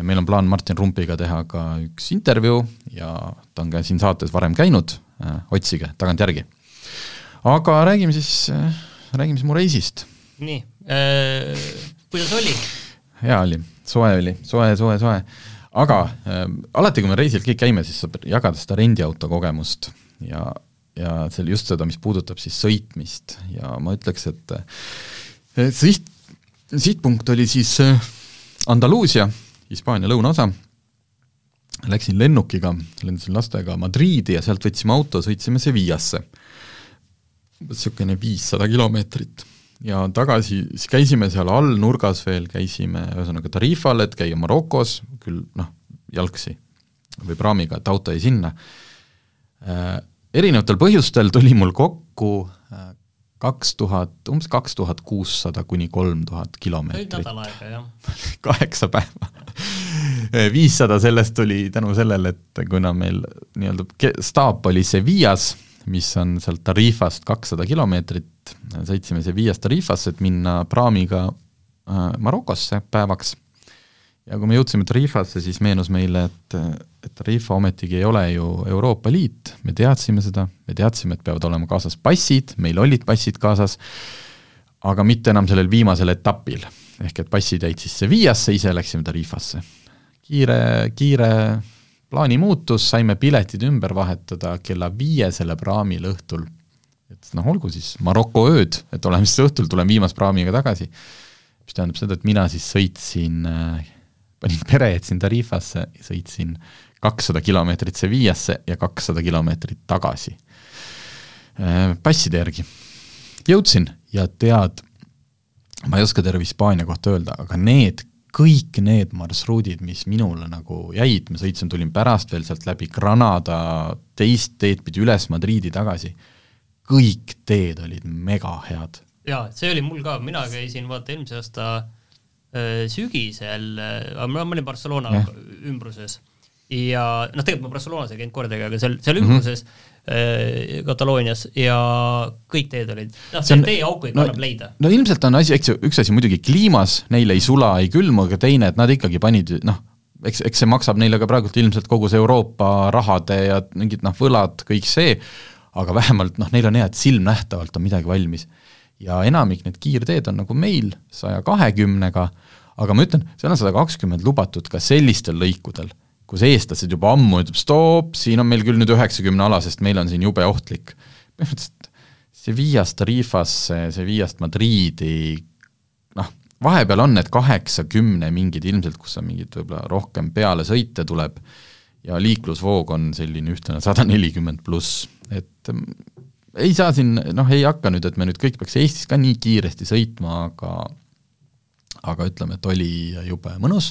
meil on plaan Martin Rumpiga teha ka üks intervjuu ja ta on ka siin saates varem käinud, äh, otsige tagantjärgi. aga räägime siis, räägime siis mu reisist. nii äh,, kuidas oli? hea oli, soe oli, soe, soe, soe aga äh, alati, kui me reisil kõik käime, siis saab jagada seda rendiauto kogemust ja, ja seal just seda, mis puudutab siis sõitmist. Ja ma ütleks, et äh, siht, sihtpunkt oli siis äh, Andaluusia, Hispaania lõunaosa, läksin lennukiga, lendasin lastega Madriidi ja sealt võtsime auto, sõitsime Sevillasse. niisugune viissada kilomeetrit ja tagasi, siis käisime seal all nurgas veel, käisime ühesõnaga Tarifal, et käia Marokos, küll noh, jalgsi või praamiga, et auto jäi sinna äh,. Erinevatel põhjustel tuli mul kokku äh, kaks tuhat, umbes kaks tuhat kuussada kuni kolm tuhat kilomeetrit. nädal aega, jah. kaheksa päeva viissada sellest tuli tänu sellele, et kuna meil nii-öelda staap oli Sevillas, mis on sealt Tarifast kakssada kilomeetrit, sõitsime Sevillast Tarifasse, et minna praamiga äh, Marokosse päevaks. Ja kui me jõudsime Tarifasse, siis meenus meile, et, et Tarifa ometigi ei ole ju Euroopa Liit, me teadsime seda, me teadsime, et peavad olema kaasas passid, meil olid passid kaasas, aga mitte enam sellel viimasel etapil. ehk et passid jäid siis Sevillasse, ise läksime Tarifasse. kiire, kiire plaanimuutus, saime piletid ümber vahetada kella viiesele praamil õhtul. et noh, olgu siis Maroko ööd, et oleme siis õhtul, tulen viimase praamiga tagasi. mis tähendab seda, et mina siis sõitsin äh, panin pere, jätsin Tarifasse sõitsin kakssada kilomeetrit Sevillasse ja kakssada kilomeetrit tagasi äh, passide järgi. jõudsin ja tead, ma ei oska terve Hispaania kohta öelda, aga need, kõik need marsruudid, mis minule nagu jäid, ma sõitsin, tulin pärast veel sealt läbi Granada, teist teed pidi üles Madriidi tagasi, kõik teed olid mega head. jaa, see oli mul ka, mina käisin vaata eelmise aasta Äh, sügisel, äh, ma olin Barcelona ja. ümbruses ja noh, tegelikult ma Barcelonas ei käinud kordagi, aga seal, seal mhm. ümbruses mm -hmm. Äh, Kataloonias ja kõik teed olid, noh, see teeauku ikka no, annab leida. no ilmselt on asi, eks ju, üks asi muidugi kliimas, neil ei sula, ei külmu, aga teine, et nad ikkagi panid noh, eks, eks see maksab neile ka praegult ilmselt kogu see Euroopa rahade ja mingid noh, võlad, kõik see, aga vähemalt noh, neil on hea, et silmnähtavalt on midagi valmis. Ja enamik need kiirteed on nagu meil saja kahekümnega, aga ma ütlen, seal on sada kakskümmend lubatud ka sellistel lõikudel, kus eestlased juba ammu ütleb stopp, siin on meil küll nüüd üheksakümne ala, sest meil on siin jube ohtlik. põhimõtteliselt Sevillast Tarifasse, Sevillast Madriidi, noh, vahepeal on need kaheksakümne mingid ilmselt, kus on mingid võib-olla rohkem pealesõite tuleb ja liiklusvoog on selline ühtlane sada nelikümmend pluss, et ei saa siin, noh, ei hakka nüüd, et me nüüd kõik peaks Eestis ka nii kiiresti sõitma, aga aga ütleme, et oli jube mõnus,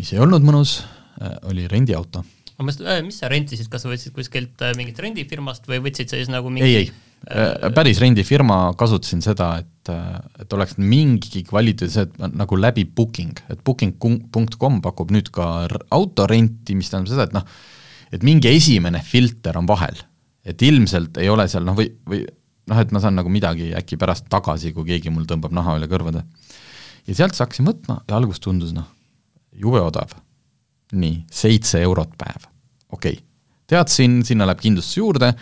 mis ei olnud mõnus, oli rendiauto. Äh, mis sa rentisid, kas sa võtsid kuskilt äh, mingit rendifirmast või võtsid sa siis nagu mingi ei, ei, päris rendifirma, kasutasin seda, et, et oleks mingi kvaliteetse, nagu läbi booking, et booking.com pakub nüüd ka autorenti, mis tähendab seda, et noh, et mingi esimene filter on vahel et ilmselt ei ole seal noh, või, või noh, et ma saan nagu midagi äkki pärast tagasi, kui keegi mul tõmbab naha üle kõrvade. ja sealt siis hakkasin võtma ja alguses tundus noh, jube odav. Nii, seitse eurot päev, okei. Okay.. teadsin, sinna läheb kindlustus juurde,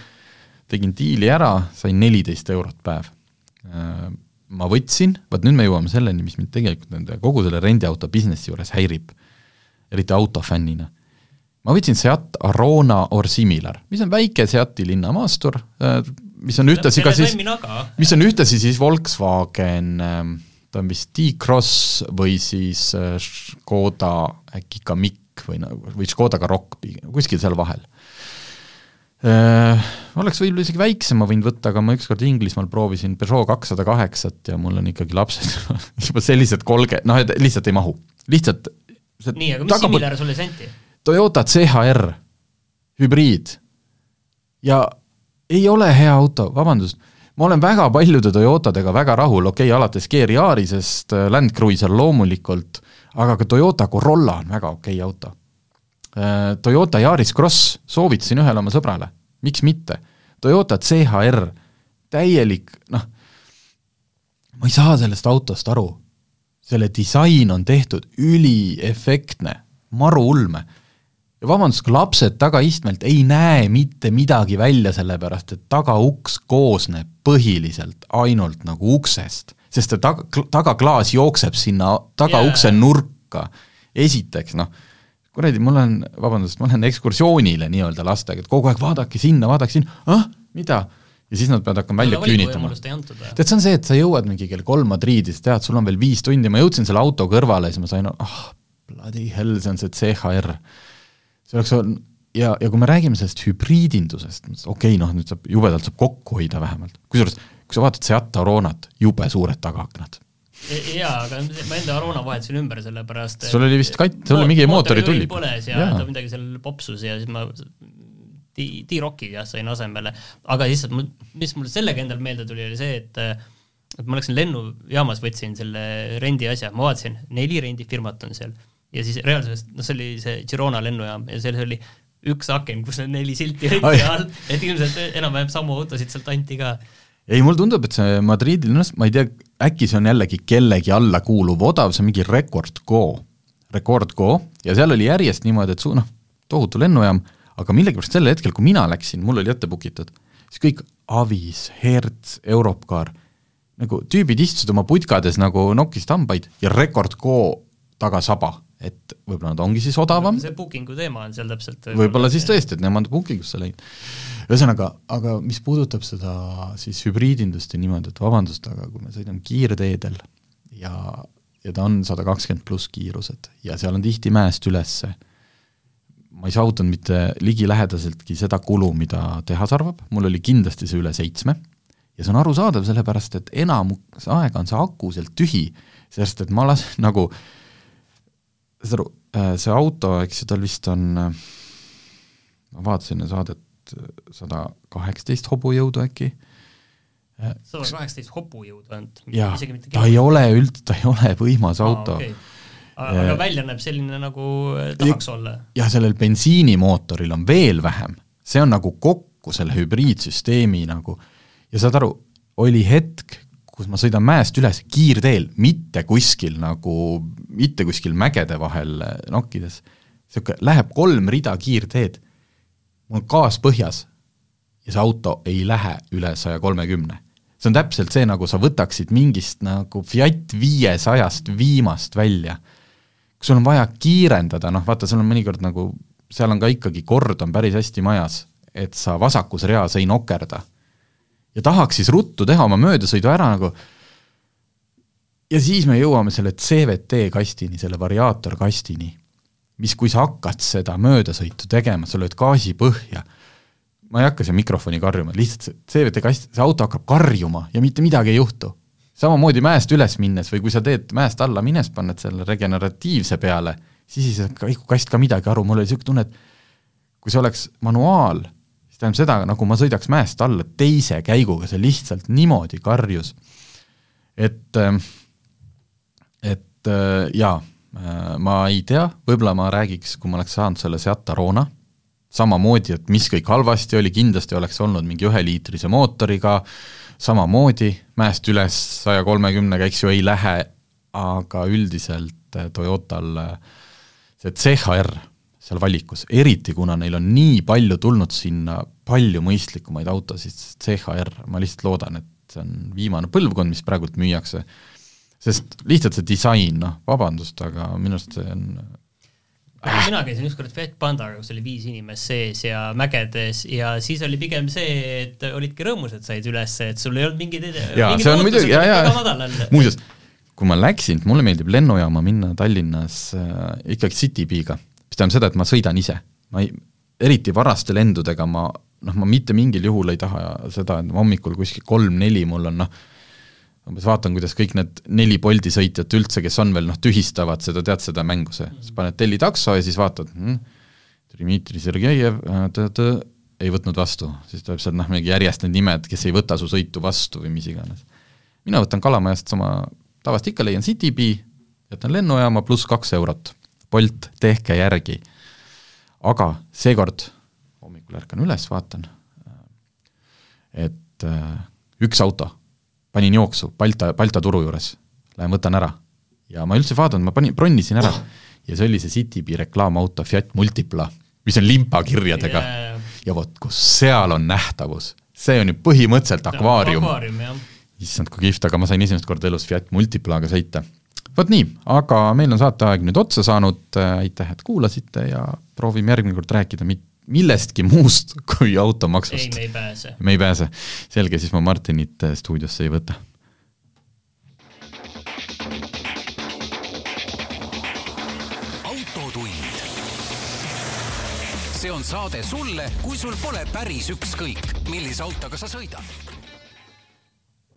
tegin diili ära, sain neliteist eurot päev. Äh, ma võtsin, vot nüüd me jõuame selleni, mis mind tegelikult nende kogu selle rendiauto businessi juures häirib, eriti autofännina. Ma võtsin Seat Arona or Similar, mis on väike Seati linnamaastur, äh, mis on ühtlasi ka siis, mis on ühtlasi siis Volkswagen, ähm, ta on vist T-Cross või siis äh, Škoda äkki Kamiq või nagu, või Škoda Karoq, kuskil seal vahel. Äh, oleks võib-olla isegi väiksema võinud võtta, aga ma ükskord Inglismaal proovisin Peugeot kakssada kaheksat ja mul on ikkagi lapsed juba sellised kolge, noh, et lihtsalt ei mahu. lihtsalt nii, aga mis Similar sulle senti? Toyota CHR, hübriid ja ei ole hea auto, vabandust, ma olen väga paljude Toyotadega väga rahul, okei okay,, alates GR Yarisest, äh, Land Cruiser loomulikult, aga ka Toyota Corolla on väga okei okay auto. Äh, Toyota Yaris Cross soovitasin ühele oma sõbrale, miks mitte. Toyota CHR, täielik noh, ma ei saa sellest autost aru. selle disain on tehtud üliefektne, maru ulme ja vabandust, kui lapsed tagaistmelt ei näe mitte midagi välja, sellepärast et tagauks koosneb põhiliselt ainult nagu uksest, sest see taga, tagaklaas jookseb sinna tagaukse yeah. nurka. esiteks noh, kuradi, mul on, vabandust, ma lähen ekskursioonile nii-öelda lastega, et kogu aeg vaadake sinna, vaadake sinna, ah, mida? ja siis nad peavad hakkama välja küünitama. tead, see on see, et sa jõuad mingi kell kolm Madridis, tead, sul on veel viis tundi, ma jõudsin selle auto kõrvale ja siis ma sain, ah bloody hell, see on see CHR see oleks olnud ja, ja kui me räägime sellest hübriidindusest, okei okay,, noh, nüüd saab, jubedalt saab kokku hoida vähemalt, kusjuures kui sa vaatad Seat Aronat, jube suured tagaaknad. E, jaa, aga ma enda Arona vahetasin ümber, sellepärast sul oli vist kait-, sul oli mingi mootori tuli. põles ja, ja ta midagi seal popsus ja siis ma T-, T-Rocki jah, sain asemele, aga lihtsalt mul, mis mul sellega endal meelde tuli, oli see, et et ma läksin lennujaamas, võtsin selle rendiasja, ma vaatasin, neli rendifirmat on seal. Ja siis reaalsuses, noh, see oli see Girona lennujaam ja seal oli üks aken, kus need neli silti olid all, et ilmselt enam-vähem samu autosid sealt anti ka. Ei, mulle tundub, et see Madridi linnast, ma ei tea, äkki see on jällegi kellegi alla kuuluv odav, see on mingi Record Go, Record Go ja seal oli järjest niimoodi, et su-, noh, tohutu lennujaam, aga millegipärast sel hetkel, kui mina läksin, mul oli ette book itud, siis kõik Avis, Hertz, Europcar, nagu tüübid istusid oma putkades nagu nokist hambaid ja Record Go taga saba et võib-olla nad ongi siis odavam. see booking'u teema on seal täpselt võib-olla siis tõesti, et nemad booking usse läinud. Ühesõnaga, aga mis puudutab seda siis hübriidindust ja niimoodi, et vabandust, aga kui me sõidame kiirteedel ja, ja ta on sada kakskümmend pluss kiirused ja seal on tihti mäest ülesse, ma ei saavutanud mitte ligilähedaseltki seda kulu, mida tehas arvab, mul oli kindlasti see üle seitsme, ja see on arusaadav, sellepärast et enamus aega on see aku sealt tühi, sest et ma lasen nagu saad aru, äh, see auto, eks ju, tal vist on, äh, ma vaatasin saadet, sada kaheksateist hobujõudu äkki. sada kaheksateist hobujõudu ainult? jaa, ta ei ole üld-, ta ei ole võimas Aa, auto okay aga välja näeb selline, nagu tahaks ja, olla? jah, sellel bensiinimootoril on veel vähem, see on nagu kokku selle hübriidsüsteemi nagu ja saad aru, oli hetk, kus ma sõidan mäest üles kiirteel, mitte kuskil nagu, mitte kuskil mägede vahel nokkides, niisugune, läheb kolm rida kiirteed, mul on gaas põhjas ja see auto ei lähe üle saja kolmekümne. see on täpselt see, nagu sa võtaksid mingist nagu Fiat viiesajast viimast välja. kui sul on vaja kiirendada, noh vaata, sul on mõnikord nagu, seal on ka ikkagi kord on päris hästi majas, et sa vasakus reas ei nokerda ja tahaks siis ruttu teha oma möödasõidu ära nagu ja siis me jõuame selle CVT kastini, selle variaatorkastini, mis, kui sa hakkad seda möödasõitu tegema, sa lööd gaasi põhja, ma ei hakka siia mikrofoni karjuma, lihtsalt see CVT kast, see auto hakkab karjuma ja mitte midagi ei juhtu. samamoodi mäest üles minnes või kui sa teed mäest alla minnes, paned selle regeneratiivse peale, siis ei saa kast ka midagi aru, mul oli niisugune tunne, et kui see oleks manuaal, tähendab seda, nagu ma sõidaks mäest alla teise käiguga, see lihtsalt niimoodi karjus. et, et äh, jaa, ma ei tea, võib-olla ma räägiks, kui ma oleks saanud selle Seat Arona, samamoodi, et mis kõik halvasti oli, kindlasti oleks olnud mingi üheliitrise mootoriga, samamoodi mäest üles saja kolmekümnega, eks ju, ei lähe, aga üldiselt Toyotal see CHR seal valikus, eriti kuna neil on nii palju tulnud sinna palju mõistlikumaid autosid, CHR, ma lihtsalt loodan, et see on viimane põlvkond, mis praegult müüakse, sest lihtsalt see disain, noh, vabandust, aga minu arust see on äh. mina käisin ükskord Fiat Pandaga, kus oli viis inimest sees ja mägedes ja siis oli pigem see, et olidki rõõmus, et said üles, et sul ei olnud mingeid jaa, see on muidugi, jaa, jaa, muuseas, kui ma läksin, mulle meeldib lennujaama minna Tallinnas äh, ikkagi Citybiga mis tähendab seda, et ma sõidan ise. ma ei, eriti varaste lendudega ma noh, ma mitte mingil juhul ei taha seda, et hommikul kuskil kolm-neli mul on noh, umbes vaatan, kuidas kõik need neli Bolti sõitjat üldse, kes on veel noh, tühistavad seda, tead seda mängu see, sa paned tellitakso ja siis vaatad hm,, Dmitri Sergejev ei võtnud vastu, siis tuleb sealt noh, mingi järjest need nimed, kes ei võta su sõitu vastu või mis iganes. mina võtan Kalamajast sama, tavaliselt ikka leian Citybee, jätan lennujaama pluss kaks eurot Bolt, tehke järgi. aga seekord hommikul ärkan üles, vaatan, et äh, üks auto, panin jooksu Balta, Balta turu juures, lähen võtan ära. ja ma üldse ei vaadanud, ma panin, bronnisin ära. Ja see oli see Citybi reklaamauto Fiat Multipla, mis on limpakirjadega. Yeah.. ja vot, kus seal on nähtavus, see on ju põhimõtteliselt akvaarium. issand, kui kihvt, aga ma sain esimest korda elus Fiat Multiplaga sõita. Vot nii, aga meil on saateaeg nüüd otsa saanud, aitäh, et kuulasite ja proovime järgmine kord rääkida mit-, millestki muust kui automaksust. ei, me ei pääse. me ei pääse. selge, siis ma Martinit äh, stuudiosse ei võta. autotund. see on saade sulle, kui sul pole päris ükskõik, millise autoga sa sõidad